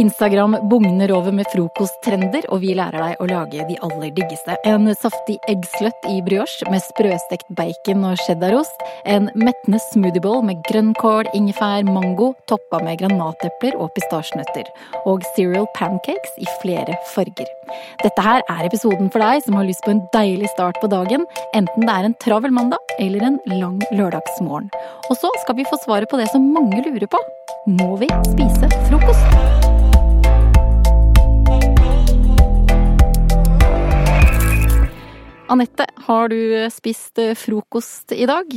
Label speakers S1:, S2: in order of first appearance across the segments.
S1: Instagram bugner over med frokosttrender, og vi lærer deg å lage de aller diggeste. En saftig eggsløtt i brioche med sprøstekt bacon og cheddarost. En mettende smoothiebowl med grønnkål, ingefær, mango, toppa med granatepler og pistasjenøtter. Og cereal pancakes i flere farger. Dette her er episoden for deg som har lyst på en deilig start på dagen, enten det er en travel mandag eller en lang lørdagsmorgen. Og så skal vi få svaret på det som mange lurer på. Må vi spise frokost? Anette, har du spist eh, frokost i dag?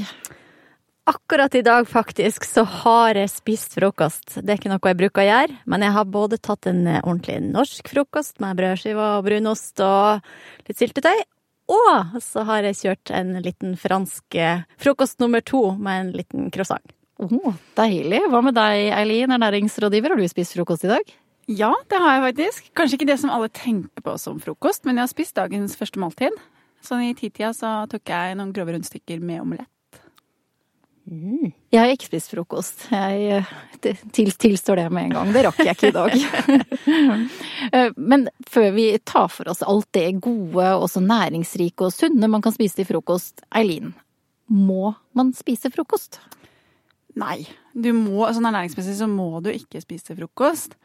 S2: Akkurat i dag, faktisk, så har jeg spist frokost. Det er ikke noe jeg bruker å gjøre, men jeg har både tatt en eh, ordentlig norsk frokost med brødskiver og brunost og litt syltetøy, og så har jeg kjørt en liten fransk eh, frokost nummer to med en liten croissant.
S1: Oh, deilig. Hva med deg, Eileen, ernæringsrådgiver, har du spist frokost i dag?
S3: Ja, det har jeg faktisk. Kanskje ikke det som alle tenker på som frokost, men jeg har spist dagens første måltid. Sånn i titida så tok jeg noen grove rundstykker med omelett.
S1: Mm. Jeg har ikke spist frokost. Jeg eh, til, tilstår det med en gang. Det rakk jeg ikke i dag. Eh, men før vi tar for oss alt det gode, også næringsrike og sunne man kan spise til frokost, Eileen, må man spise frokost?
S3: Nei. Du må, sånn ernæringsmessig så må du ikke spise frokost.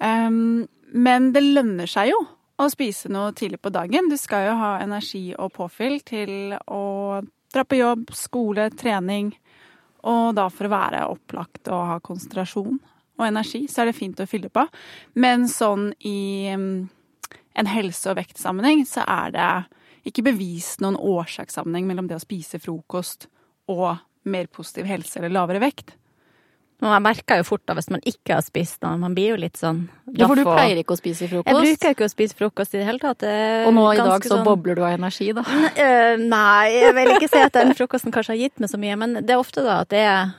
S3: Um, men det lønner seg jo å spise noe tidlig på dagen. Du skal jo ha energi og påfyll til å dra på jobb, skole, trening. Og da for å være opplagt og ha konsentrasjon og energi, så er det fint å fylle på. Men sånn i mm, en helse- og vektsammenheng så er det ikke bevist noen årsakssammenheng mellom det å spise frokost og mer positiv helse eller lavere vekt.
S2: Men jeg merker jo fort da hvis man ikke har spist noe. Man blir jo litt sånn
S1: Ja, for du pleier ikke å spise frokost?
S2: Jeg bruker ikke å spise frokost i det hele tatt.
S1: Og nå i dag så sånn... bobler du av energi, da?
S2: Nei, jeg vil ikke si at den frokosten kanskje har gitt meg så mye, men det er ofte da at det er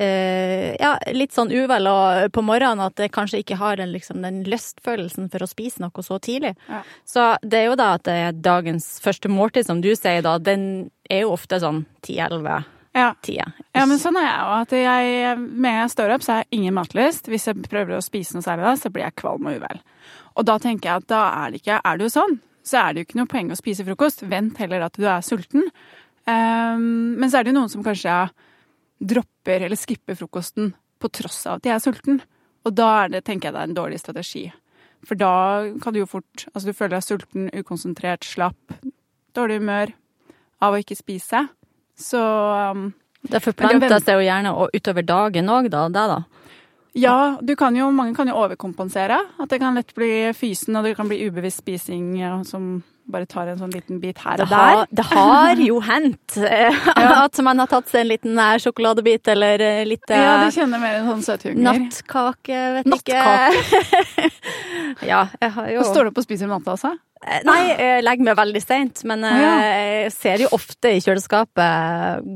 S2: uh, ja, litt sånn uvel og på morgenen at jeg kanskje ikke har den, liksom, den lystfølelsen for å spise noe så tidlig. Ja. Så det er jo da at det er dagens første måltid, som du sier da, den er jo ofte sånn 10-11
S3: ja. tida. Ja, men sånn er jeg òg. Jeg, med jeg står opp, så har jeg ingen matlyst. Hvis jeg prøver å spise noe særlig da, så blir jeg kvalm og uvel. Og da tenker jeg at da er det ikke Er det jo sånn, så er det jo ikke noe poeng å spise frokost. Vent heller at du er sulten. Um, men så er det jo noen som kanskje dropper eller skipper frokosten på tross av at de er sulten. Og da er det, tenker jeg det er en dårlig strategi. For da kan du jo fort Altså, du føler deg sulten, ukonsentrert, slapp, dårlig humør av å ikke spise. Så um,
S2: Det forplanter seg jo gjerne utover dagen òg, da, det da?
S3: Ja, kan jo, mange kan jo overkompensere. At det kan lett bli fysen, og det kan bli ubevisst spising som bare tar en sånn liten bit her og
S2: det
S3: der.
S2: Har, det har jo hendt eh, at man har tatt seg en liten eh, sjokoladebit eller eh, litt
S3: Ja, du kjenner mer en sånn søthunger.
S2: Nattkake, vet
S3: Nattkake.
S2: ikke. ja, jeg har jo
S3: og Står du opp og spiser natta også?
S2: Nei, jeg legger meg veldig seint, men jeg ser jo ofte i kjøleskapet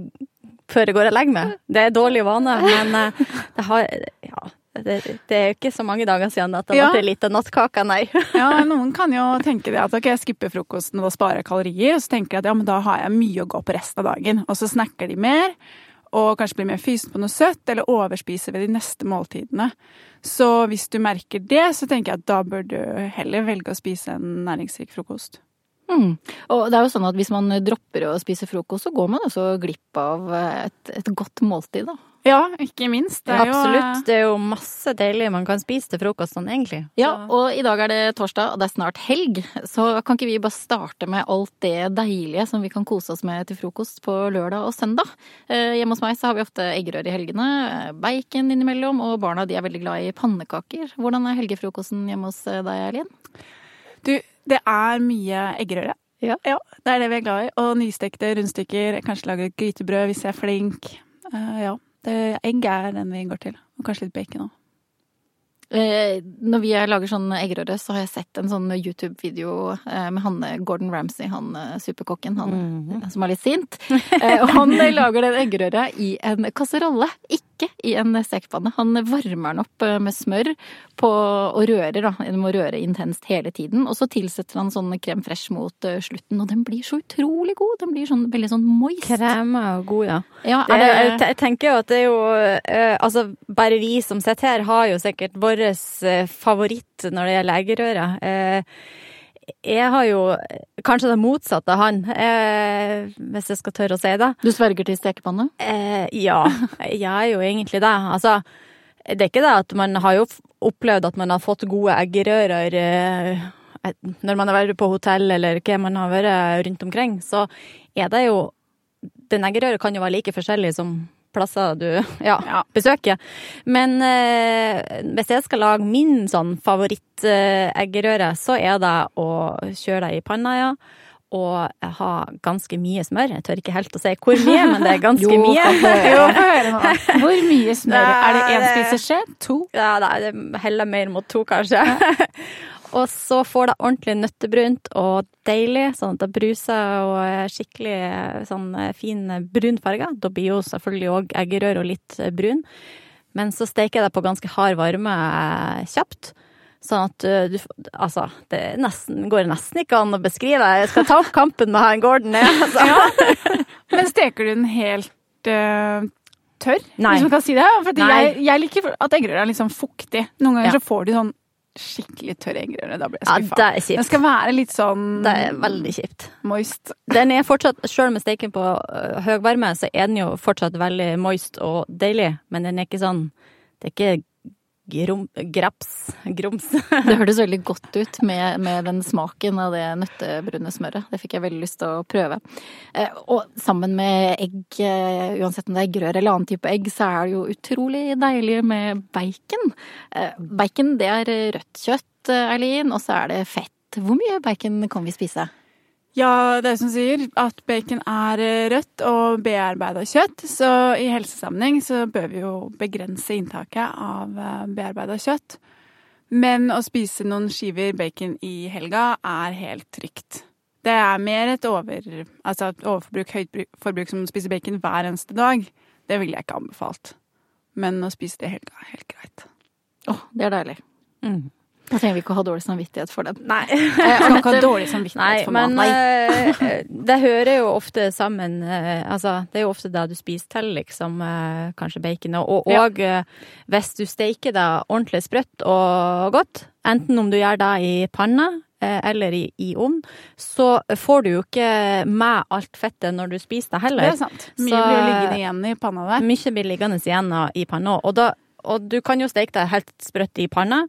S2: før jeg går og legger meg. Det er dårlig vane, men det har ja, det, det, er jo ikke så mange dager siden at det ja. ble litt nattkake, nei.
S3: ja, noen kan jo tenke det at ok, jeg skipper frokosten og sparer kalorier, og så tenker de at ja, men da har jeg mye å gå på resten av dagen. Og så snakker de mer, og kanskje blir mer fysen på noe søtt, eller overspiser ved de neste måltidene. Så hvis du merker det, så tenker jeg at da bør du heller velge å spise en næringsrik frokost.
S1: Mm. Og det er jo sånn at hvis man dropper å spise frokost, så går man også glipp av et, et godt måltid, da.
S3: Ja, ikke minst.
S2: Det Absolutt. Jo, det er jo masse deilig man kan spise til frokost sånn, egentlig.
S1: Ja, og i dag er det torsdag, og det er snart helg. Så kan ikke vi bare starte med alt det deilige som vi kan kose oss med til frokost på lørdag og søndag? Eh, hjemme hos meg så har vi ofte eggerøre i helgene, eh, bacon innimellom, og barna de er veldig glad i pannekaker. Hvordan er helgefrokosten hjemme hos eh, deg, Eileen?
S3: Du, det er mye eggerøre. Ja. ja. Det er det vi er glad i. Og nystekte rundstykker. Kanskje lage grytebrød hvis jeg er flink. Uh, ja. Det, egg er den vi går til. Og kanskje litt bacon òg.
S1: Eh, når vi lager sånn eggerøre, så har jeg sett en sånn YouTube-video eh, med han eh, Gordon Ramsay, han superkokken, han mm -hmm. som er litt sint. Eh, og han lager den eggerøra i en kasserolle, ikke i en stekepanne. Han varmer den opp med smør på, og rører, da. Du må røre intenst hele tiden. Og så tilsetter han sånn krem fresh mot slutten, og den blir så utrolig god. Den blir sånn veldig sånn moist.
S2: Krem er god, ja. ja det, det... Jeg tenker jo at det er jo Altså, bare vi som sitter her, har jo sikkert vår vår eh, favoritt når det gjelder eggerøre. Eh, jeg har jo kanskje det motsatte av han, eh, hvis jeg skal tørre å si det.
S1: Du sverger til stekepanne?
S2: Eh, ja, jeg er jo egentlig det. Altså, det er ikke det at man har jo opplevd at man har fått gode eggerører eh, når man har vært på hotell eller hva man har vært rundt omkring, så er det jo Den eggerøra kan jo være like forskjellig som plasser du ja,
S3: Ja.
S2: besøker. Men eh, hvis jeg skal lage min sånn favoritt-eggerøre, så er det å kjøre det i panna, ja. Og ha ganske mye smør. Jeg tør ikke helt å si hvor mye, men det er ganske
S1: Jo,
S2: mye.
S3: Jo. Hvor mye smør? Er det én spiseskje? To?
S2: Ja, det heller mer mot to, kanskje. Og så får det ordentlig nøttebrunt og deilig, sånn at det bruser og skikkelig sånn fin brun farge. Da blir jo selvfølgelig òg eggerør og litt brun. Men så steker jeg det på ganske hard varme eh, kjapt. Sånn at du Altså, det nesten, går nesten ikke an å beskrive. Jeg skal ta opp kampen med han Gordon. jeg, Altså.
S3: Men steker du den helt uh, tørr?
S2: Nei.
S3: Hvis man kan si det. For jeg, jeg liker at eggerøre er litt sånn fuktig. Noen ganger
S2: Ja.
S3: så får du sånn skikkelig tørr eggerøre. Da blir jeg
S2: Ja, det er kjipt.
S3: Den skal være litt sånn
S2: Det er veldig kjipt.
S3: moist.
S2: Den er fortsatt, selv med steiken på høy varme, så er den jo fortsatt veldig moist og deilig, men den er ikke sånn Det er ikke grom, graps, grums.
S1: Det hørtes veldig godt ut med, med den smaken av det nøttebrune smøret. Det fikk jeg veldig lyst til å prøve. Eh, og sammen med egg, eh, uansett om det er grør eller annen type egg, så er det jo utrolig deilig med bacon. Eh, bacon det er rødt kjøtt, Eileen, og så er det fett. Hvor mye bacon kan vi spise?
S3: Ja, det er som sier at bacon er eh, rødt og bearbeida kjøtt. Så i helsesammenheng så bør vi jo begrense inntaket av bearbeida kjøtt. Men å spise noen skiver bacon i helga er helt trygt. Det er mer et over, altså et overforbruk, høyt forbruk som å spise bacon hver eneste dag. Det ville jeg ikke anbefalt. Men å spise det i helga er helt greit.
S1: Å, det er deilig.
S2: Mm.
S1: Da trenger vi ikke å ha dårlig samvittighet for det.
S2: Nei.
S3: Skal ikke ha dårlig samvittighet
S2: Nei,
S3: for
S2: men
S3: mat.
S2: eh, det hører jo ofte sammen eh, Altså, det er jo ofte det du spiser til, liksom. eh, Kanskje bacon. Og,
S3: Ja.
S2: og eh, hvis du steker det ordentlig sprøtt og godt, enten om du gjør det i panna eh, eller i, i ovn, så får du jo ikke med alt fettet når du spiser det heller.
S3: Det er sant. Mye
S2: Så-
S3: blir liggende igjen i panna der.
S2: Mye blir liggende igjen i panna. Og, da, og du kan jo steke det helt sprøtt i panna.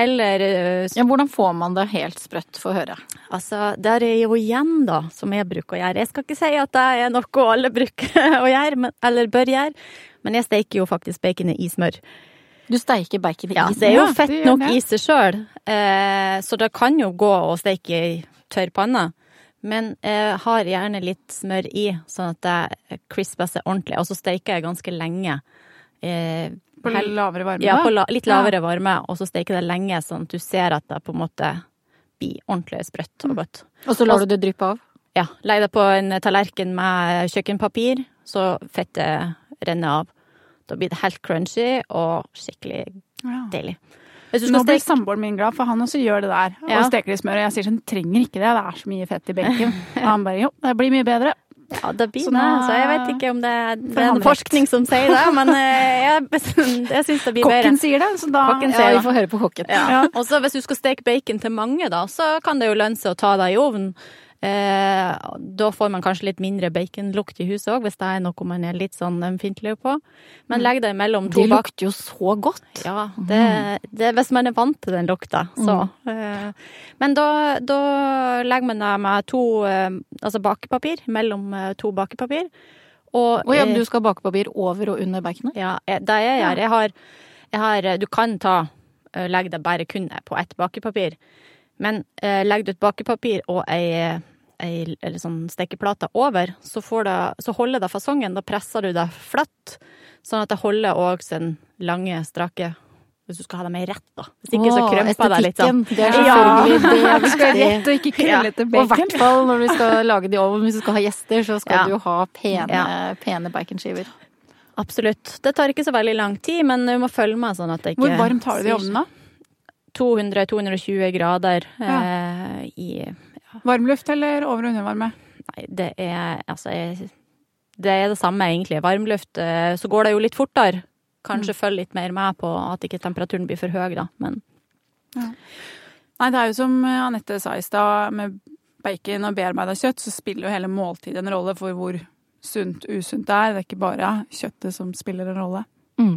S2: Eller eh,
S1: Ja, hvordan får man det helt sprøtt? Få høre.
S2: Altså, der er jo igjen, da, som jeg bruker å gjøre. Jeg skal ikke si at det er noe alle bruker å gjøre, men, eller bør gjøre, men jeg steker jo faktisk baconet i smør.
S1: Du steiker bacon i
S2: smør?
S1: Ja,
S2: det er jo fett
S3: ja,
S2: nok
S3: det.
S2: i seg sjøl, eh, så det kan jo gå å steike i tørr panne. Men jeg har gjerne litt smør i, sånn at det crisper seg ordentlig. Og så steiker jeg ganske lenge. Eh,
S3: På
S2: hel-
S3: lavere varme.
S2: ja, på la, litt
S3: Ja.
S2: lavere varme, og så steker det lenge, sånn at du ser at det på en måte blir ordentlig sprøtt og godt.
S1: Og så lar du det dryppe av?
S2: Ja, legg det på en tallerken med kjøkkenpapir, så fettet renner av. Da blir det helt crunchy og skikkelig
S3: Ja.
S2: deilig. Hvis du
S3: Nå blir
S2: steke
S3: samboeren min glad, for han også gjør det der.
S2: Ja.
S3: Og steker i smør. Og jeg sier sånn, trenger ikke det, det er så mye fett i bacon. Og han bare jo, det blir mye bedre.
S2: Ja, det begynner,
S3: Så
S2: Så jeg vet ikke om det, det er
S3: han
S2: forskning som sier det, men eh, jeg, jeg syns det blir bedre.
S3: Kokken sier det, så da
S2: Kokken
S1: Ja, vi får høre på kokken.
S2: Ja. Og så hvis du skal steke bacon til mange, da, så kan det jo lønne seg å ta det i ovnen. Eh, da får man kanskje litt mindre baconlukt i huset òg, hvis det er noe man er litt sånn ømfintlig på. Men legg det mellom to bak...
S1: Det lukter jo så godt.
S2: Ja, det, det, hvis man er vant til den lukta, så. Eh, men da, da legger man det med to eh, altså bakepapir, mellom eh, to bakepapir. Og,
S1: Og ja,
S2: eh,
S1: du skal ha bakepapir over og under baconet?
S2: ja, det jeg gjør, jeg har, jeg har Du kan ta eh, Legg det bare kun på ett bakepapir. Men eh, legger du et bakepapir og ei, ei eller sånn stekeplate over, så, får det, så holder det fasongen. Da presser du det flatt, sånn at det holder òg sin lange, strake Hvis du skal ha det mer rett, da. Hvis ikke, så krømper det litt sånn.
S1: Det er
S2: Ja.
S1: selvfølgelig det er
S3: skal rett og ikke krøllete
S1: Og i
S3: bacon.
S1: hvert fall når du skal lage det i ovnen, hvis du skal ha gjester, så skal
S2: Ja.
S1: du jo ha pene,
S2: Ja.
S1: pene baconskiver.
S2: Absolutt. Det tar ikke så veldig lang tid, men du må følge med sånn at det ikke
S3: Hvor varmt har du det i ovnen da?
S2: 200-220 grader eh, i
S3: Varmluft eller over- og undervarme?
S2: Nei, det er altså Det er det samme, egentlig. Varmluft, eh, så går det jo litt fortere. Kanskje følge litt mer med på at ikke temperaturen blir for høy, da. Men
S3: Nei, det er jo som Anette sa i stad, med bacon og bearbeida kjøtt, så spiller jo hele måltidet en rolle for hvor sunt usunt det er. Det er ikke bare kjøttet som spiller en rolle.
S1: Mm.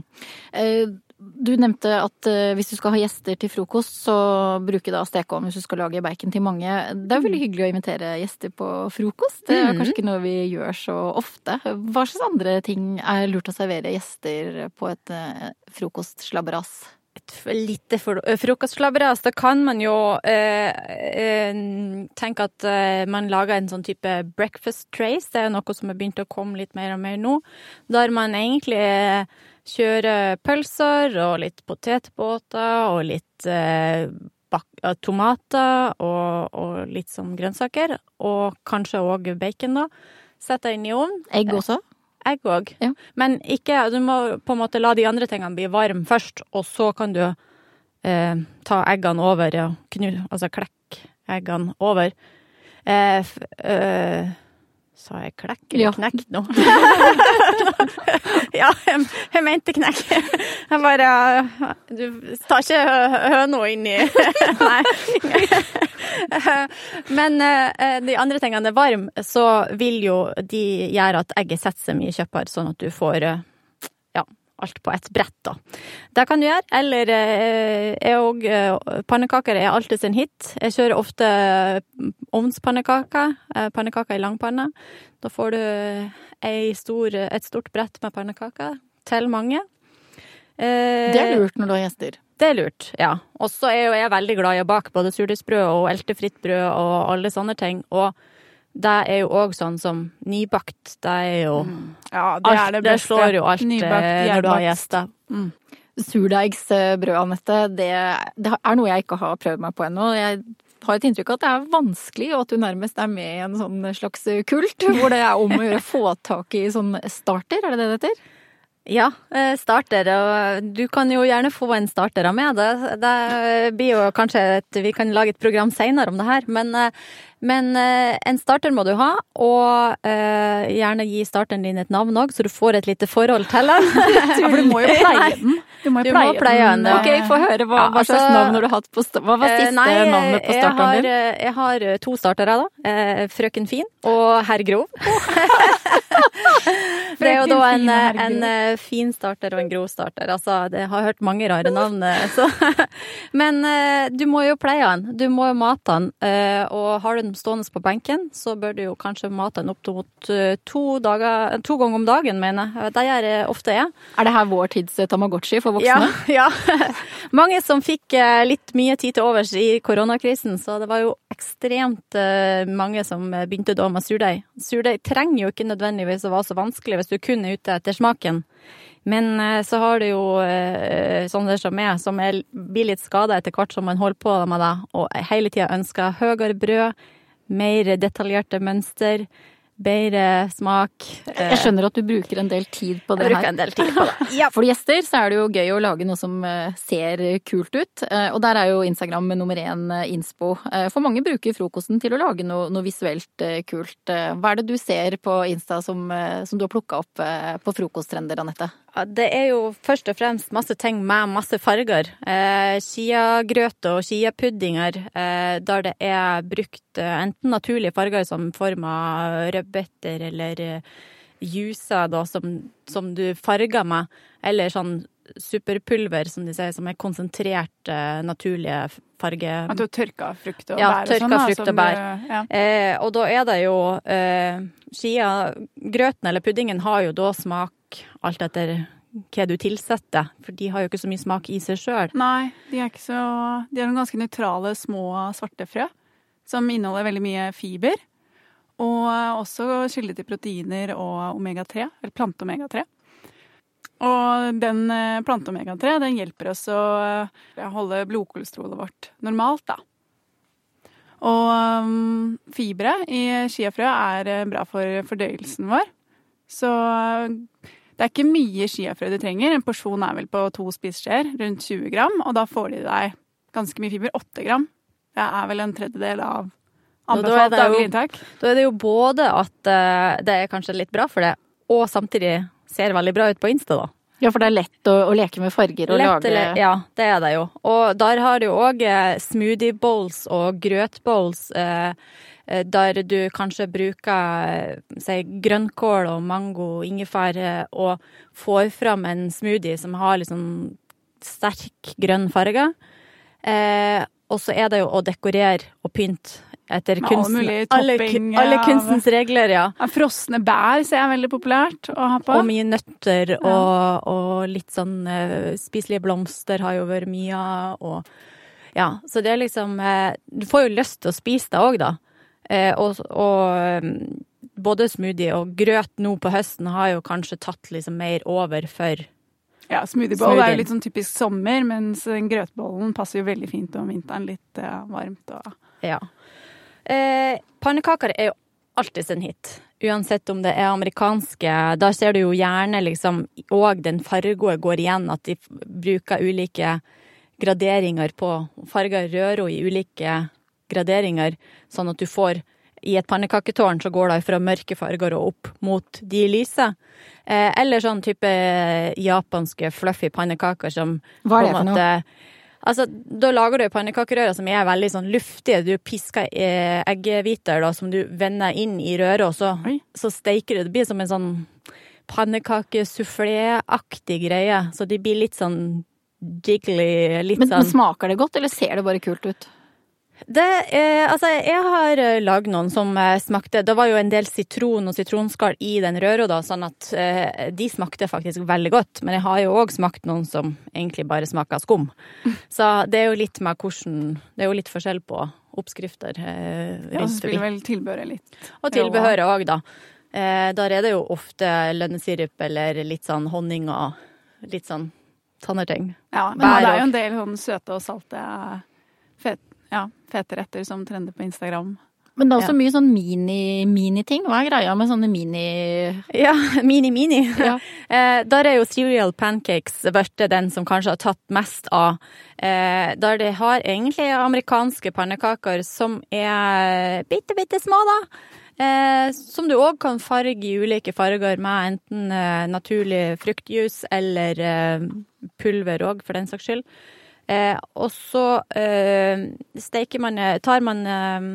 S1: Eh, du nevnte at eh, hvis du skal ha gjester til frokost, så bruke da stekeovn hvis du skal lage bacon til mange. Det er veldig hyggelig å invitere gjester på frokost. Det er
S2: Mhm.
S1: kanskje ikke noe vi gjør så ofte. Hva slags andre ting er lurt å servere gjester på et eh, frokostslabberas?
S2: et lite for- frokostslabberas, da kan man jo eh, eh, tenke at eh, man lager en sånn type breakfast trace. Det er noe som er begynt å komme litt mer og mer nå. Der man egentlig eh, kjører pølser og litt potetbåter og litt eh, eh, tomater og, og litt sånn grønnsaker. Og kanskje òg bacon, da. Sett det inn i ovnen.
S1: Egg også?
S2: Egg òg.
S1: Ja.
S2: Men ikke Du må på en måte la de andre tingene bli varme først, og så kan du eh, ta eggene over, ja. Knu, altså klekke eggene over. Eh, f, eh, sa jeg klekk eller
S1: Ja.
S2: knekk nå? ja, jeg, jeg mente knekk. Jeg bare Du tar ikke hø- høna inn i Nei. Men eh, de andre tingene er varme, så vil jo de gjøre at egget setter seg mye kjappere, sånn at du får eh, alt på et brett, da. Det kan du gjøre. Eller eh, jeg og eh, pannekaker er alltid sin hit. Jeg kjører ofte ovnspannekaker. eh, Pannekaker i langpanne. Da får du stor, et stort brett med pannekaker til mange. Eh,
S1: Det er lurt når du har gjester.
S2: det er lurt, ja. Og så er jo jeg veldig glad i å bake både surdeigsbrød og eltefritt brød og alle sånne ting. Og det er jo òg sånn som nybakt. Det er jo
S3: Ja, det
S2: alt,
S3: er det
S2: det slår jo alt
S3: Nybakt,
S2: eh, når du har gjester. Mm.
S1: Surdeigsbrød, Anette, det, det er noe jeg ikke har prøvd meg på ennå. Jeg har et inntrykk av at det er vanskelig, og at du nærmest er med i en sånn slags kult, hvor det er om å gjøre få tak i sånn starter, er det det det heter?
S2: Ja, eh, starter. Og du kan jo gjerne få en starter av meg. Det, det blir jo kanskje et Vi kan lage et program seinere om det her, men, eh, men eh, en starter må du ha. Og eh, gjerne gi starteren din et navn òg, så du får et lite forhold til den.
S3: Ja, for du må jo pleie den. Du må
S2: Du må
S3: pleie,
S2: pleie den.
S1: Ok, få høre. Hva,
S2: Ja,
S1: hva slags
S2: altså-
S1: navn har du hatt på Hva var
S2: Eh,
S1: siste
S2: nei,
S1: navnet på starteren din?
S2: eh, Jeg har eh, to startere, da. Eh, Frøken Fin og Herr Grov. Det er jo da en, en fin starter og en grov starter. Altså, det har hørt mange rare navn, så Men du må jo pleie den. Du må jo mate den. Og har du den stående på benken, så bør du jo kanskje mate den opp til mot eh, to, dager, to ganger om dagen, mener jeg. Det gjør jeg ofte jeg.
S1: Er det her vår tids eh, Tamagotchi for voksne?
S2: Ja, ja. Mange som fikk eh, litt mye tid til overs i koronakrisen, så det var jo ekstremt eh, mange som eh, begynte da med surdeig. Surdeig trenger jo ikke nødvendigvis å være så vanskelig hvis du kun er ute etter smaken. Men eh, så har du jo eh, sånne som meg, som er, blir litt skada etter hvert som man holder på med det, og hele tida ønsker høyere brød, mer detaljerte mønster, bedre smak.
S1: Jeg skjønner at du bruker en del tid på det her.
S2: Jeg bruker en del tid på det.
S1: Ja, for gjester så er det jo gøy å lage noe som eh, ser kult ut. Eh, Og der er jo Instagram nummer én eh, innspo. For mange bruker frokosten til å lage noe, noe visuelt kult. Hva er det du ser på Insta som, som du har plukka opp på frokosttrender, Anette?
S2: Det er jo først og fremst masse ting med masse farger. Eh, Chiagrøt og chiapuddinger eh, der det er brukt eh, enten naturlige farger som form av rødbeter eller eh, juicer da, som, som du farger med, eller sånn superpulver, som de sier, som er konsentrert eh, naturlige farger.
S3: At du har tørka frukt og
S2: Ja,
S3: bær og
S2: tørka
S3: sånn. da,
S2: frukt og bær.
S3: du- Ja.
S2: Eh, og da er det jo eh, skia Grøten eller puddingen har jo da smak alt etter hva du tilsetter, for de har jo ikke så mye smak i seg sjøl.
S3: Nei, de er ikke så De er noen ganske nøytrale, små svarte frø. Som inneholder veldig mye fiber. Og også kilde til proteiner og omega-3, eller plante-omega-3. Og den eh, plante-omega-3 den hjelper oss å eh, holde blodkolesterolet vårt normalt, da. Og um, fibre i chiafrø er eh, bra for fordøyelsen vår. Så eh, det er ikke mye chiafrø du trenger. En porsjon er vel på to spiseskjeer, rundt 20 gram. Og da får de i deg ganske mye fiber. 8 gram. Det er vel en tredjedel av anbefalt daglig inntak.
S2: Da er det jo både at eh, det er kanskje litt bra for det, og samtidig ser veldig bra ut på Insta, da.
S1: Ja, for det er lett å, å leke med farger og
S2: Lett
S1: lage
S2: Ja, det er det jo. Og der har du òg smoothie bowls og grøtbowls. Eh, eh, der du kanskje bruker eh, si, grønnkål og mango og ingefær eh, og får fram en smoothie som har sånn sterk grønn farge. Eh, og så er det jo å dekorere og pynte etter kunsten.
S3: mulig
S2: alle, alle, kunstens av- regler, ja.
S3: Ja, frosne bær ser jeg veldig populært å ha på.
S2: Og mye nøtter og, og litt sånn eh, spiselige blomster har jo vært mye av. Og ja, så det er liksom eh, Du får jo lyst til å spise det òg, da. Eh, og og både smoothie og grøt nå på høsten har jo kanskje tatt liksom mer over for
S3: Ja, Smoothiebowl er jo litt sånn typisk sommer, mens grøtbollen passer jo veldig fint om vinteren. Litt varmt og
S2: Ja. Eh, pannekaker er jo alltid en hit. Uansett om det er amerikanske. Da ser du jo gjerne liksom Og den fargoe går igjen, at de bruker ulike graderinger på Farger røro i ulike graderinger, sånn at du får i et pannekaketårn så går det fra mørke farger og opp mot de lyse. Eh, eller sånn type japanske fluffy pannekaker som
S1: Hva er det for noe?
S2: Altså, da lager du pannekakerører som er veldig sånn luftige. Du pisker eh, eggehviter som du vender inn i røret, og så,
S3: Oi.
S2: så steiker du. Det blir som en sånn pannekakesufflé-aktig greie. Så de blir litt sånn jiggly, litt
S1: Men, men
S2: sånn
S1: smaker det godt, eller ser det bare kult ut?
S2: Det, eh, altså, jeg har eh, lagd noen som eh, smakte Det var jo en del sitron og sitronskall i den røra, da, sånn at eh, de smakte faktisk veldig godt. Men jeg har jo òg smakt noen som egentlig bare smaker skum. Så det er jo litt med hvordan Det er jo litt forskjell på oppskrifter. Eh,
S3: Ja, så spiller vel tilbehøret litt.
S2: Og tilbehøret òg, da. Eh, der er det jo ofte lønnesirup eller litt sånn honning og litt sånn tannerting.
S3: Ja, men
S2: Bær
S3: det er jo en del sånn søte og salte fet, ja, fete retter som trender på Instagram.
S1: Men det er også
S2: Ja.
S1: mye sånn mini- mini-ting. Hva er greia med sånne mini...
S2: Ja, mini-mini.
S1: Ja.
S2: Eh, der er jo cereal pancakes blitt den som kanskje har tatt mest av. Eh, der de har egentlig amerikanske pannekaker som er bitte, bitte små, da. Eh, som du òg kan farge i ulike farger med enten eh, naturlig fruktjuice eller eh, pulver òg, for den saks skyld. Eh, og så eh, steker man, tar man eh,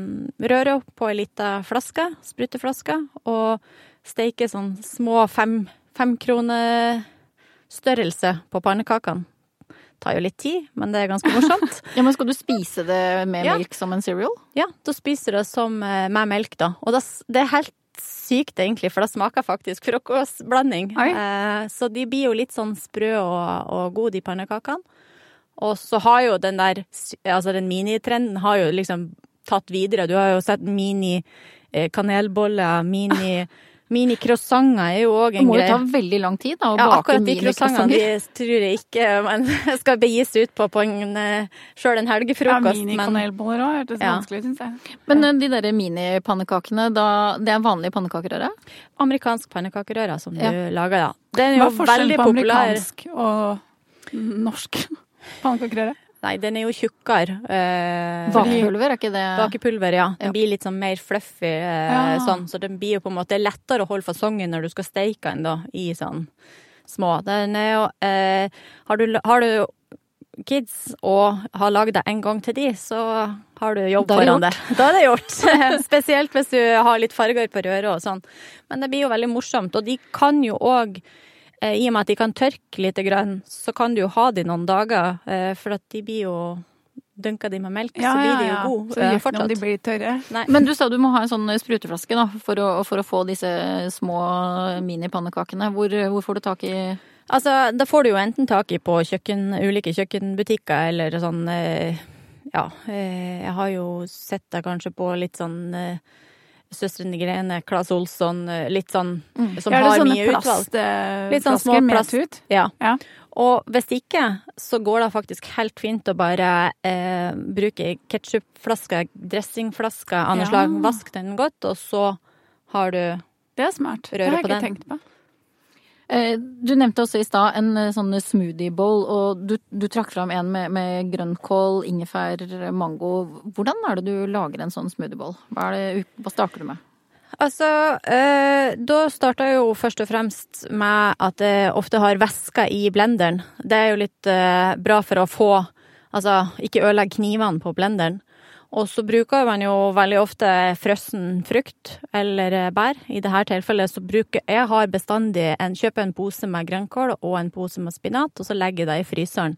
S2: røra på ei lita flaske, spruteflaske, og steker sånn små fem, kroner størrelse på pannekakene. Tar jo litt tid, men det er ganske morsomt.
S1: Ja, men skal du spise det med
S2: Ja.
S1: melk som en cereal?
S2: Ja, da spiser du det som eh, med melk, da. Og det, det er helt sykt, egentlig, for det smaker faktisk frokostblanding. Eh, så de blir jo litt sånn sprø og, og gode, de pannekakene. Og så har jo den der, altså den minitrenden har jo liksom tatt videre. Du har jo sett mini eh, kanelboller, mini, mini croissanter er jo òg
S1: Det må jo ta veldig lang tid da, å
S2: Ja,
S1: bake
S2: akkurat de croissantene tror jeg ikke man skal begis ut på på en, eh, sjøl en
S3: Ja,
S2: mini-kanelboller
S3: Minikanelboller òg hørtes
S2: Ja.
S3: vanskelig ut, syns jeg.
S1: Men eh, de der minipannekakene, det er vanlige pannekakerøre?
S2: amerikansk pannekakerøre som
S1: Ja.
S2: du lager, ja. Den er jo
S3: Hva
S2: jo
S3: er forskjellen på amerikansk og norsk pannekakerøre?
S2: Nei, den er jo tjukkere. Eh,
S1: Bakepulver, er ikke det
S2: Bakepulver, ja. Den
S1: Ja.
S2: blir litt sånn mer fluffy, eh,
S3: Ja.
S2: sånn. Så den blir jo på en måte lettere å holde fasongen når du skal steike den, da, i sånn små. Den er jo eh, Har du, har du kids og har lagd det en gang til de, så har du jobb foran deg. Da er det gjort. Spesielt hvis du har litt farger på røret og sånn. Men det blir jo veldig morsomt. Og de kan jo òg eh, I og med at de kan tørke litt, grann, så kan du jo ha de noen dager, eh, for at de blir jo Dunker de med melk, så blir de jo gode
S3: Så
S2: eh,
S3: gjør ikke om de blir tørre.
S2: Nei.
S1: Men du sa du må ha en sånn spruteflaske da, for å, for å få disse små minipannekakene. Hvor, hvor får du tak i
S2: Altså, da får du jo enten tak i på kjøkken, ulike kjøkkenbutikker eller sånn eh, Ja, eh, jeg har jo sett deg kanskje på litt sånn eh, Søstrene Grene, Claes Olsson, eh, litt sånn som
S3: Ja,
S2: har mye utvalg. Litt sånn små plast-? Ja.
S3: Ja.
S2: Og hvis ikke, så går det faktisk helt fint å bare eh, bruke ketsjupflasker, dressingflaske av noe
S3: Ja.
S2: slag. Vask den godt, og så har du
S3: Det er smart. Det har jeg ikke
S2: den.
S3: tenkt på.
S1: Eh, Du nevnte også i stad en eh, sånn smoothie bowl, og du, du trakk fram en med, med grønnkål, ingefær, mango. Hvordan er det du lager en sånn smoothie bowl? Hva, det, hva starter du med?
S2: Altså, eh, da starter jeg jo først og fremst med at jeg ofte har væske i blenderen. Det er jo litt eh, bra for å få Altså, ikke ødelegge knivene på blenderen. Og så bruker man jo veldig ofte frossen frukt eller bær. I dette tilfellet så bruker jeg har bestandig en, kjøper en pose med grønnkål og en pose med spinat, og så legger jeg det i fryseren.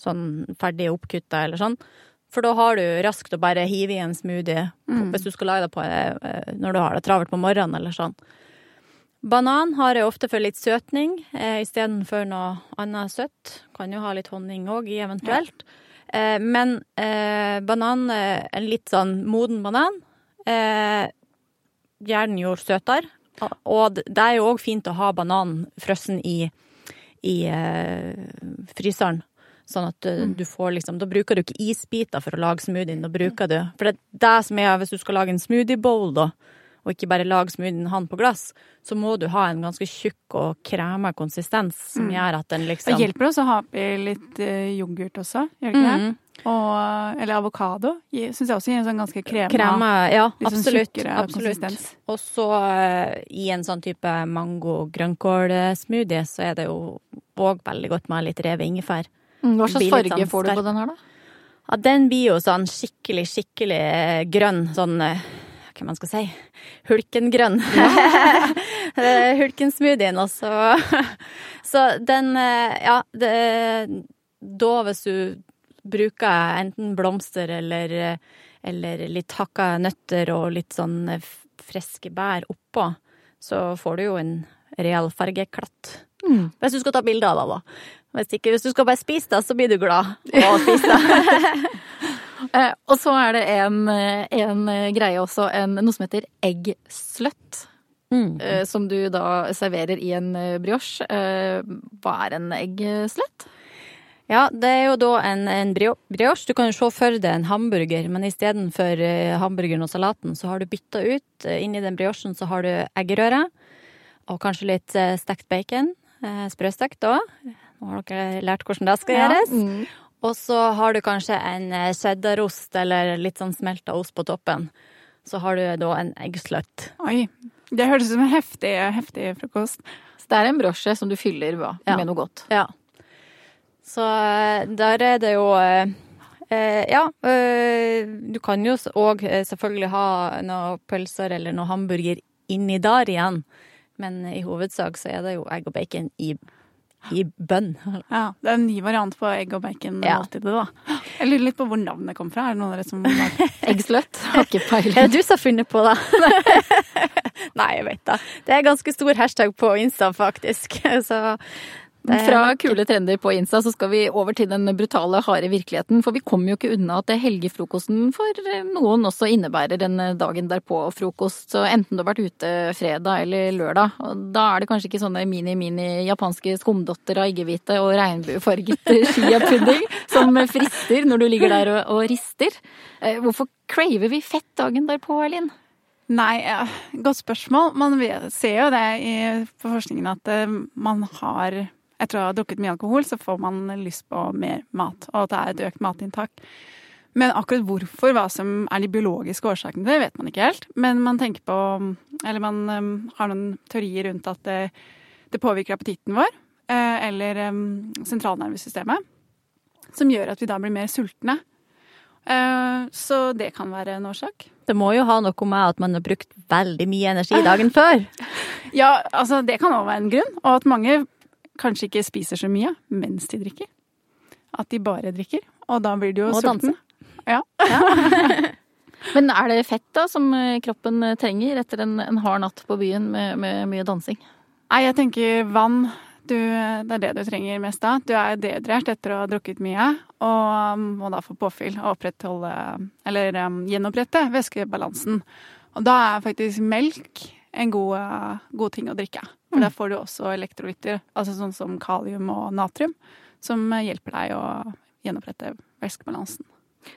S2: Sånn ferdig oppkutta eller sånn. For da har du raskt å bare hive i en smoothie
S3: Mm.
S2: hvis du skal lage det på, eh, når du har det travelt på morgenen eller sånn. Banan har jeg ofte for litt søtning eh, istedenfor noe annet søtt. Kan jo ha litt honning òg i, eventuelt. Eh, men eh, banan, eh, en litt sånn moden banan, eh, den jo søtere. Og det er jo òg fint å ha bananen frossen i, i eh, fryseren. Sånn at eh, du får liksom Da bruker du ikke isbiter for å lage smoothien, da bruker du For det er det som er hvis du skal lage en smoothie bowl, da, og ikke bare lage smoothien han på glass, så må du ha en ganske tjukk og krema konsistens som gjør at den liksom
S3: Det hjelper også å ha oppi litt eh, yoghurt også, gjør det ikke det?
S2: Mhm.
S3: Og, eller avokado. Syns jeg også gir en sånn ganske krema,
S2: Krema, ja,
S3: litt sånn
S2: absolutt. absolutt. Og så uh, i en sånn type mango-grønnkål-smoothie, så er det jo òg veldig godt med litt revet ingefær.
S1: Mm, Hva slags farge
S2: sånn
S1: får du på den her, da?
S2: Ja, den blir jo sånn skikkelig, skikkelig eh, grønn. Sånn eh, hva man skal si hulken grønn. Ja. hulken smoothien også. Så den eh, Ja, det, da hvis du bruker enten blomster eller, eller litt hakka nøtter og litt sånn eh, friske bær oppå, så får du jo en real fargeklatt.
S1: Mm.
S2: Hvis du skal ta bilde av det, da. Hvis ikke, hvis du skal bare spise det, så blir du glad og spise det.
S1: Eh, og så er det en, en greie også, en, noe som heter eggsløtt.
S2: Mm.
S1: eh, som du da serverer i en eh, brioche. Eh, hva er en eggsløtt?
S2: Ja, det er jo da en, en brioche. Du kan jo se for deg en hamburger, men istedenfor hamburgeren og salaten, så har du bytta ut. inni den briochen så har du eggerøre, og kanskje litt stekt bacon. Sprøstekt òg. Nå har dere lært hvordan det skal gjøres. Ja.
S1: Mm.
S2: Og så har du kanskje en eh, cheddarost eller litt sånn smelta ost på toppen. Så har du da en eggsløtt.
S3: Oi, det høres ut som en heftig, heftig frokost.
S1: Så det er en brosje som du fyller hva,
S2: Ja.
S1: med noe godt.
S2: Ja. Så eh, der er det jo eh, eh, Ja, eh, du kan jo òg selvfølgelig ha noe pølser eller noe hamburger inni der igjen, men i hovedsak så er det jo egg og bacon i, i bønn.
S3: Ja, Det er en ny variant på egg og bacon
S2: Ja.
S3: da. Jeg lurer litt på hvor navnet kom fra. Er det noen av dere som har
S1: Eggsløtt? Har ikke
S2: Er
S1: peiling.
S2: det du som har funnet på det? Nei, jeg vet da. Det er ganske stor hashtag på Insta, faktisk. Så er
S1: Fra kule trender på Insta så skal vi over til den brutale, harde virkeligheten. For vi kommer jo ikke unna at helgefrokosten for noen også innebærer en dagen derpå-frokost. Så enten du har vært ute fredag eller lørdag, og da er det kanskje ikke sånne mini-mini japanske skumdotter av eggehvite og regnbuefarget chiapudding som frister når du ligger der og, og rister. Eh, Hvorfor craver vi fett dagen derpå, Elin?
S3: Nei, ja, godt spørsmål. Man ser jo det i, på forskningen at eh, man har Etter å ha drukket mye alkohol, så får man lyst på mer mat, og at det er et økt matinntak. Men akkurat hvorfor, hva som er de biologiske årsakene til det, vet man ikke helt. Men man tenker på Eller man um, har noen teorier rundt at det, det påvirker appetitten vår, uh, eller um, sentralnervesystemet, som gjør at vi da blir mer sultne. Uh, Så det kan være en årsak.
S2: Det må jo ha noe med at man har brukt veldig mye energi dagen før.
S3: Ja, altså det kan òg være en grunn. Og at mange kanskje ikke spiser så mye mens de drikker. At de bare drikker. Og da blir de jo
S2: Og
S3: sultne. Ja.
S1: Men er det fett da som eh, kroppen trenger etter en, en hard natt på byen med, med mye dansing?
S3: Nei, jeg tenker vann. Du, det er det du trenger mest da. Du er dehydrert etter å ha drukket mye, og må da få påfyll og opprettholde Eller um, gjenopprette væskebalansen. Og da er faktisk melk en god, uh, god ting å drikke. For der får du også elektrolytter, altså sånn som kalium og natrium, som hjelper deg å gjenopprette væskebalansen.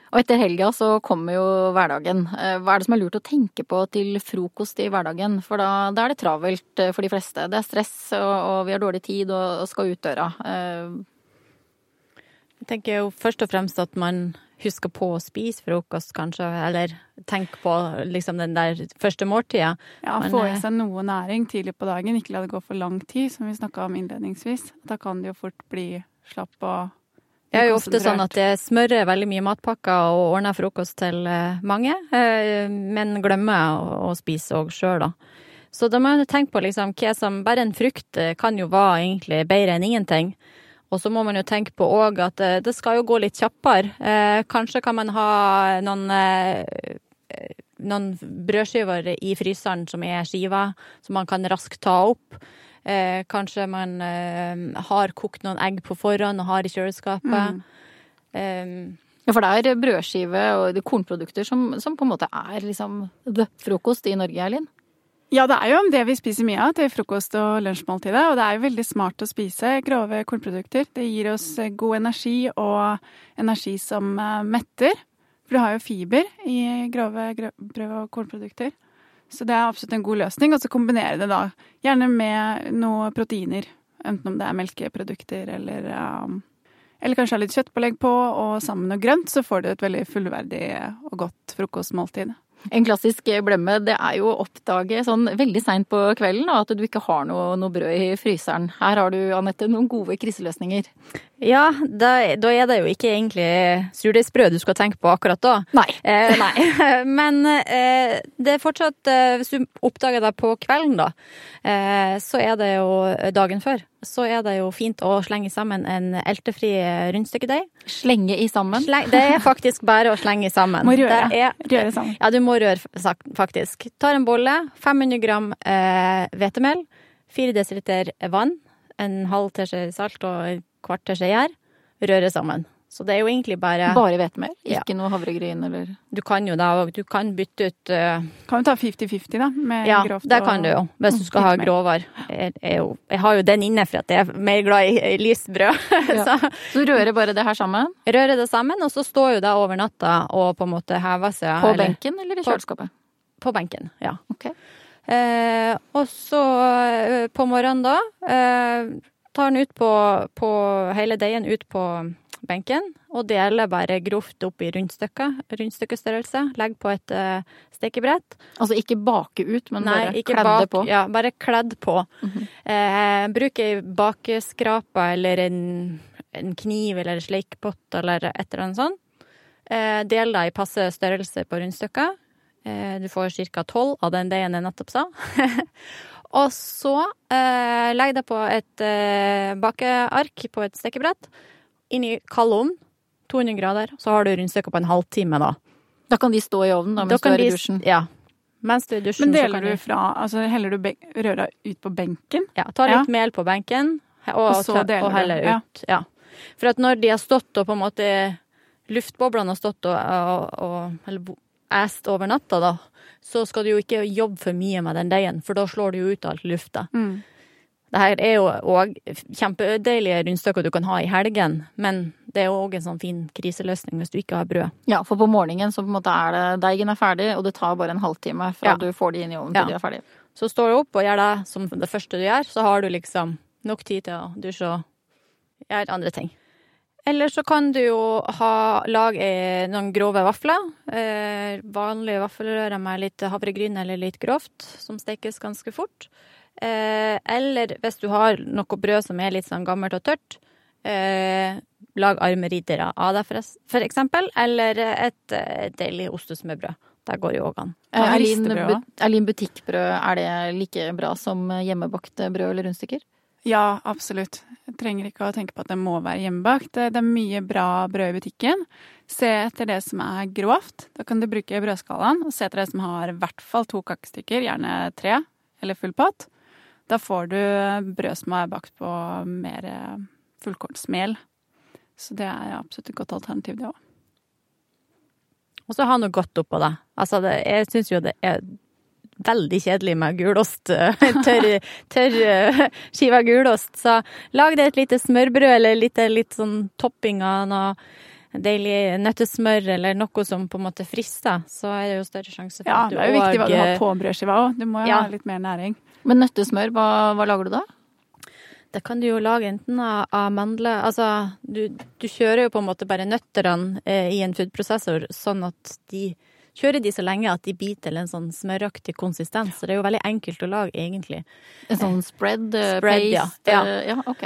S1: Og etter helga så kommer jo hverdagen. Eh, Hva er det som er lurt å tenke på til frokost i hverdagen? For da, da er det travelt eh, for de fleste. Det er stress, og, og vi har dårlig tid og, og skal ut døra. Eh,
S2: Jeg tenker jo først og fremst at man huske på å spise frokost, kanskje, eller tenke på liksom den der første måltida.
S3: Ja,
S2: Men,
S3: Få i
S2: eh,
S3: seg noe næring tidlig på dagen, ikke la det gå for lang tid, som vi snakka om innledningsvis. Da kan det jo fort bli slapp og
S2: Det er jo ofte sånn at jeg smører veldig mye matpakker og ordner frokost til eh, mange, eh, men glemmer å, spise òg sjøl, da. Så da må man tenke på liksom hva som Bare en frukt kan jo være egentlig bedre enn ingenting. Og så må man jo tenke på òg at eh, det skal jo gå litt kjappere. Eh, kanskje kan man ha noen eh, noen brødskiver i fryseren som er skiva, som man kan raskt ta opp. Eh, kanskje man har kokt noen egg på forhånd og har i kjøleskapet. Eh,
S1: Ja, for det er brødskive og er kornprodukter som, som på en måte er liksom the frokost i Norge, Erlin.
S3: Ja, det er jo det vi spiser mye av til frokost- og lunsjmåltidet. Og det er jo veldig smart å spise grove kornprodukter. Det gir oss eh, god energi og energi som eh, metter. For du har jo fiber i grove brød- og kornprodukter. Så det er absolutt en god løsning. Og så kombinere det da gjerne med noe proteiner. Enten om det er melkeprodukter eller um, eller kanskje ha litt kjøttpålegg på, og sammen med noe grønt, så får du et veldig fullverdig og godt frokostmåltid.
S1: En klassisk blemme det er jo å oppdage sånn veldig seint på kvelden at du ikke har noe, noe brød i fryseren. Her har du, Anette, noen gode kriseløsninger.
S2: ja, da, da er det jo ikke egentlig surdeigsbrød du skal tenke på akkurat da.
S1: Nei.
S2: Eh, nei. Men eh, det er fortsatt eh, Hvis du oppdager det på kvelden, da, eh, så er det jo dagen før. Så er det jo fint å slenge sammen en eltefri rundstykkedeig.
S1: Slenge i sammen.
S2: Sleng, det er faktisk bare å slenge sammen.
S3: Må røre.
S2: Det er,
S3: Røre sammen.
S2: Ja, du må røre faktisk. Tar en bolle, 500 gram eh, 4 dl vann, en halv teskje salt og en kvart teskje gjær. Røre sammen. Så det er jo egentlig bare
S1: Bare hvetemel,
S2: Ja.
S1: ikke noe havregryn eller
S2: Du kan jo da òg Du kan bytte ut uh...
S3: Kan jo ta 50-50, da? Med
S2: Ja,
S3: grovt
S2: det kan du jo. Hvis du skal ha grovere. Jeg, jeg, jeg har jo den inne for at jeg er mer glad i i lyst brød.
S1: Ja.
S2: så
S1: Så rører bare det her sammen?
S2: Rører det sammen, og så står jo det over natta og på en måte hever seg.
S1: På
S2: eller-
S1: benken eller i kjøleskapet?
S2: På benken, ja.
S1: Ok.
S2: Eh, og så eh, på morgenen da, eh, tar den ut på, på hele deigen ut på benken, og deler bare grovt opp i rundstykker, rundstykkestørrelse. Legg på et uh, stekebrett.
S1: Altså ikke bake ut, men
S2: Nei,
S1: bare kledd
S2: bak,
S1: på?
S2: Ja, bare kledd på.
S1: Mhm.
S2: eh, bruk ei bakeskrape eller en, en kniv eller sleikpott eller et eller annet sånt. Eh, del deg i passe størrelse på rundstykker. Eh, du får ca. tolv av den deigen jeg nettopp sa. Og så eh, legg deg på et eh, bakeark på et stekebrett. Inn i kald ovn. 200 grader. Så har du rundstykker på en halvtime, da.
S1: Da kan de stå i ovnen da,
S2: Da
S1: mens du er i dusjen?
S2: Ja. Mens du er i dusjen,
S3: Men
S2: så
S3: deler
S2: kan
S3: du fra Altså heller du røra ut på benken?
S2: Ja, ta litt
S3: Ja.
S2: mel på benken, og,
S3: Og så deler
S2: og heller
S3: ja.
S2: ut. Ja. For at når de har stått og på en måte Luftboblene har stått og, og, og eller æst over natta, da, så skal du jo ikke jobbe for mye med den deigen, for da slår du jo ut alt lufta.
S3: Mm.
S2: Det her er jo òg kjempedeilige rundstykker du kan ha i helgen, men det er òg en sånn fin kriseløsning hvis du ikke har brød.
S1: Ja, for på morgenen så på en måte er det deigen er ferdig, og det tar bare en halvtime fra
S2: Ja.
S1: du får de inn i ovnen
S2: Ja.
S1: de er ferdige.
S2: Så står du opp og gjør det som det første du gjør, så har du liksom nok tid til å dusje og gjøre andre ting. Eller så kan du jo ha, lage eh, noen grove vafler. Eh, vanlige vaffelrører med litt havregryn eller litt grovt, som stekes ganske fort. Eh, eller hvis du har noe brød som er litt sånn gammelt og tørt, eh, lag arme riddere av det, for, for eksempel. Eller et eh, deilig ostesmørbrød. Det går jo òg an.
S1: Eh, Erlin, Erlin butikkbrød, er det like bra som hjemmebakte brød eller rundstykker?
S3: Ja, absolutt. Jeg trenger ikke å tenke på at det må være hjemmebakt. Det det er mye bra brød i butikken. Se etter det som er grovt. Da kan du bruke brødskalaen. Og se etter det som har i hvert fall to kakestykker, gjerne tre, eller full pott. Da får du brød som er bakt på mer eh, fullkornsmel. Så det er absolutt et godt alternativ, det òg.
S2: Og så ha noe godt oppå det. Altså, det, jeg syns jo det er veldig kjedelig med gulost. eh, Tørr, tørr eh, skive gulost. Så lag deg et lite smørbrød eller litt, litt sånn topping av noe deilig nøttesmør eller noe som på en måte frister. Så er det jo større sjanse for
S3: Ja,
S2: at du
S3: det er jo viktig hva du har på brødskiva òg. Du må jo
S2: Ja.
S3: ha litt mer næring.
S1: Men nøttesmør, hva, hva lager du da?
S2: Det kan du jo lage enten av, mandler Altså, du, du, kjører jo på en måte bare nøttene eh, i en foodprosessor sånn at de Kjører de så lenge at de biter til en sånn smøraktig konsistens. Så det er jo veldig enkelt å lage, egentlig.
S1: En sånn spread, uh,
S2: spread
S1: paste?
S2: Ja.
S1: ja. ja, ok.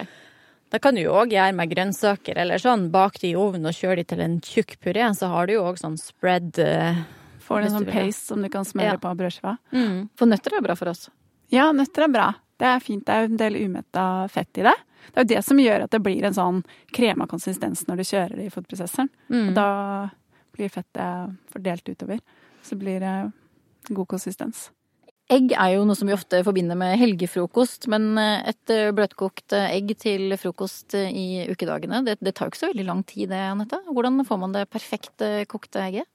S2: Det kan du jo òg gjøre med grønnsaker eller sånn. Bak de i ovnen og kjøre de til en tjukk puré, så har du jo òg sånn spread. Uh,
S3: Får du en sånn paste som du kan smøre
S2: ja.
S3: på brødskiva.
S2: Mm.
S1: For nøtter er bra for oss.
S3: Ja, nøtter er bra. Det er fint. Det er jo en del umetta fett i det. Det er jo det som gjør at det blir en sånn krema konsistens når du kjører det i fotprosessoren.
S2: Mm.
S3: Da blir fettet fordelt utover. Så blir det god konsistens.
S1: Egg er jo noe som vi ofte forbinder med helgefrokost, men et bløtkokt egg til frokost i ukedagene, det, det tar jo ikke så veldig lang tid det, Anette. Hvordan får man det perfekte kokte egget?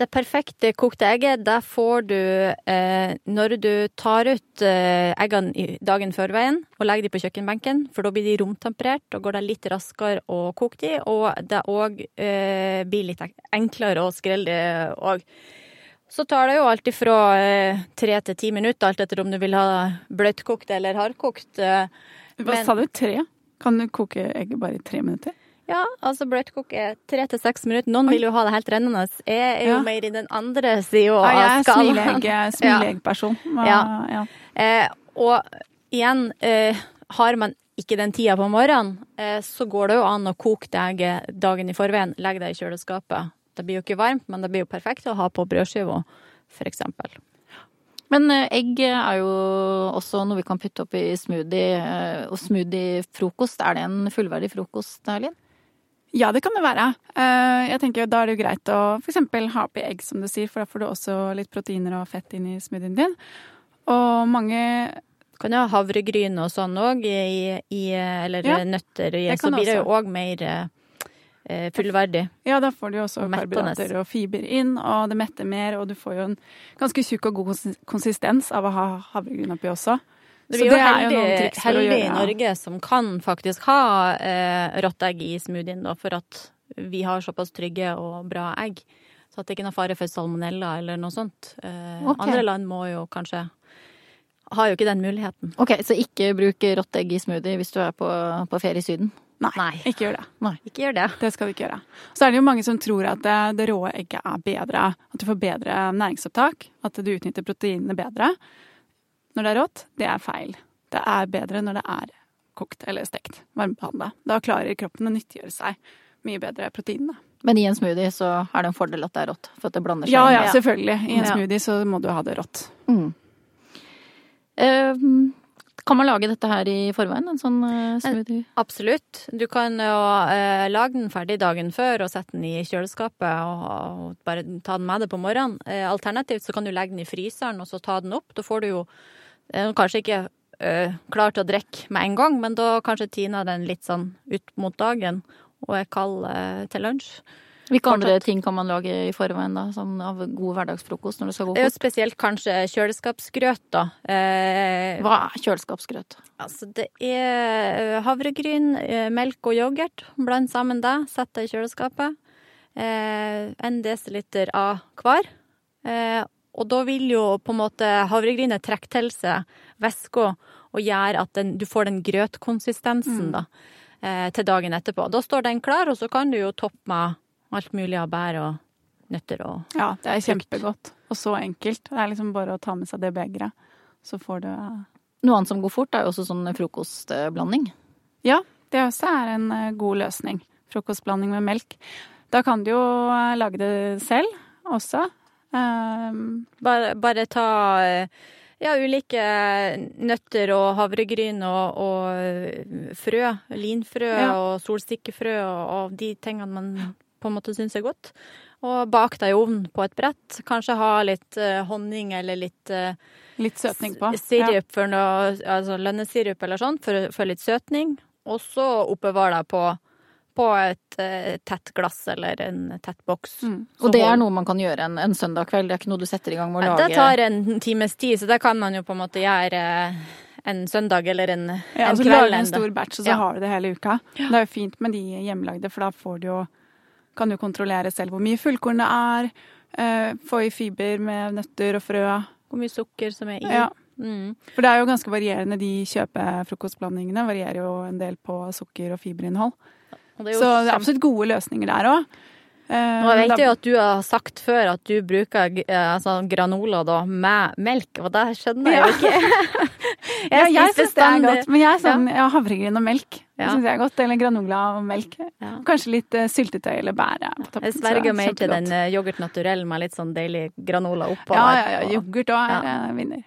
S2: Det perfekte kokte egget, det får du eh, når du tar ut eh, eggene dagen før veien og legger de på kjøkkenbenken, for da blir de romtemperert. og går det litt raskere å koke de, og det òg eh, blir litt enklere å skrelle de òg. Så tar det jo alt ifra eh, tre til ti minutter, alt etter om du vil ha bløtkokt eller hardkokt. Eh,
S3: Hva
S2: men-
S3: sa du? Tre? Kan du koke egget bare i tre minutter?
S2: Ja, altså bløtkoke tre til seks minutter. Noen
S3: Oi.
S2: vil jo ha det helt rennende. Jeg er jo
S3: Ja.
S2: mer i den andre sida
S3: Ja, jeg er
S2: skalaen.
S3: Hva-
S2: Ja.
S3: ja.
S2: Eh, og igjen, eh, har man ikke den tida på morgenen, eh, så går det jo an å koke det egget dagen i forveien. Legge det i kjøleskapet. Det blir jo ikke varmt, men det blir jo perfekt å ha på brødskiva, eksempel.
S1: Men eh, egg er jo også noe vi kan putte opp i smoothie. eh, Og smoothie-frokost, er det en fullverdig frokost, Erlin?
S3: Ja, det kan det være. Eh, Jeg tenker Da er det jo greit å f.eks. ha oppi egg, som du sier, for da får du også litt proteiner og fett inn i smoothien din. Og mange
S2: Du kan jo ha havregryn og sånn òg, eller
S3: Ja,
S2: nøtter i, så blir det jo
S3: også.
S2: òg mer eh, fullverdig.
S3: Ja, da får du jo også
S2: Og
S3: karbohydrater og fiber inn, og det metter mer, og du får jo en ganske tjukk og god konsistens av å ha havregryn oppi også.
S2: Det
S3: Så det er jo noen triks for å
S2: heldig i
S3: gjøre-
S2: Norge som kan faktisk ha eh, rått egg i smoothien, da, for at vi har såpass trygge og bra egg. Så at det ikke er noe fare for salmonella eller noe sånt. Eh,
S1: okay.
S2: Andre land må jo kanskje Har jo ikke den muligheten.
S1: Ok, så ikke bruk rått egg i smoothie hvis du er på, på ferie i Syden.
S3: Nei,
S2: Nei.
S3: ikke gjør det. Nei.
S2: Ikke gjør det.
S3: Det skal du ikke gjøre. Så er det jo mange som tror at det, det rå egget er bedre, at du får bedre næringsopptak, at du utnytter proteinene bedre når det er rått. Det er feil. Det er bedre når det er kokt eller stekt, varmebehandla. Da klarer kroppen å nyttiggjøre seg mye bedre proteinene.
S1: Men i en smoothie så er det en fordel at det er rått, for at det blander seg
S3: Ja,
S1: inn.
S3: ja,
S2: Ja.
S3: selvfølgelig. I en
S2: Ja.
S3: smoothie så må du ha det rått.
S1: Mm. Eh, kan man lage dette her i forveien, en sånn eh, smoothie?
S2: Absolutt. Du kan jo eh, lage den ferdig dagen før og sette den i kjøleskapet og, og bare ta den med deg på morgenen. Eh, alternativt så kan du legge den i fryseren og så ta den opp. Da får du jo eh, kanskje ikke eh, klar til å drikke med en gang, men da kanskje tiner den litt sånn ut mot dagen og er kald eh, til lunsj.
S1: Hvilke andre ting kan man lage i forveien da, sånn av god hverdagsfrokost når det skal gå fort?
S2: spesielt kanskje kjøleskapsgrøt, da. Eh,
S1: Hva er kjøleskapsgrøt?
S2: Altså, det er eh, havregryn, eh, melk og yoghurt. Bland sammen det, sett det i kjøleskapet. Eh, en desiliter av hver. Eh, og da vil jo på en måte havregrynet trekke til seg væska og gjøre at den, du får den grøtkonsistensen da, eh, til dagen etterpå. Da står den klar, og så kan du jo toppe med alt mulig av bær og nøtter og
S3: Ja, det er kjempegodt. Og så enkelt. Det er liksom bare å ta med seg det begeret. Så får du eh,
S1: Noe annet som går fort, er jo også sånn frokostblanding.
S3: Ja, det også er en eh, god løsning. Frokostblanding med melk. Da kan du jo lage det selv også. Um,
S2: Bare, bare ta eh, ja, ulike nøtter og havregryn og, og frø. Linfrø
S3: Ja.
S2: og solstikkefrø og, og de tingene man på en måte syns er godt. Og bak deg i ovnen på et brett. Kanskje ha litt uh, honning eller litt uh,
S3: litt søtning på.
S2: Sirup sirup for noe, altså lønnesirup eller sånn, for, for litt søtning. Og så oppbevare deg på, på et uh, tett glass eller en tett boks.
S3: Mm.
S1: Og det er noe man kan gjøre en, en søndag kveld, det er ikke noe du setter i gang med å lage?
S2: Det tar en times tid, så det kan man jo på en måte gjøre en søndag eller en,
S3: Ja,
S2: en
S3: så
S2: kveld.
S3: lager du en stor batch, og så
S2: Ja.
S3: har du det hele uka. Det er jo fint med de hjemmelagde, for da får du jo kan du kontrollere selv hvor mye fullkorn det er. Uh, få i fiber med nøtter og frø.
S2: Hvor mye sukker som er i.
S3: Ja.
S2: Mm.
S3: For det er jo ganske varierende. De kjøpefrokostblandingene varierer jo en del på sukker og fiberinnhold.
S2: Det
S3: Så det er absolutt gode løsninger der òg.
S2: Og jeg vet jo at du har sagt før at du bruker eh, altså, granola da med melk, og det skjønner jeg
S3: Ja.
S2: jo ikke.
S3: Ja, jeg syns det er godt. Men jeg sånn ja, havregryn og melk.
S2: Ja.
S3: syns jeg er godt. Eller granola og melk.
S2: Ja.
S3: Kanskje litt uh, syltetøy eller bære på toppen.
S2: Jeg sverger mer til den eh, yoghurt naturell med litt sånn deilig granola oppå.
S3: Ja, ja, ja. Yoghurt òg er eh, vinner.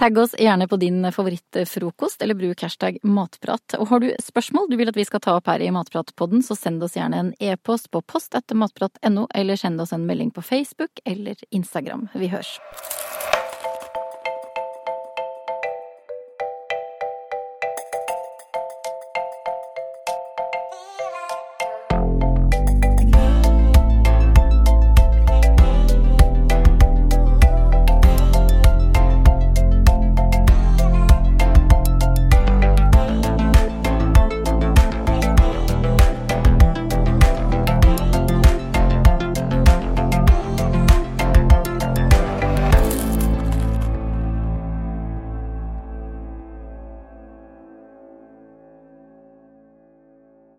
S1: Tagg oss gjerne på din favorittfrokost, eller bruk hashtag matprat. Og har du spørsmål du vil at vi skal ta opp her i Matpratpodden, så send oss gjerne en e-post på post etter matprat.no, eller send oss en melding på Facebook eller Instagram. Vi hørs.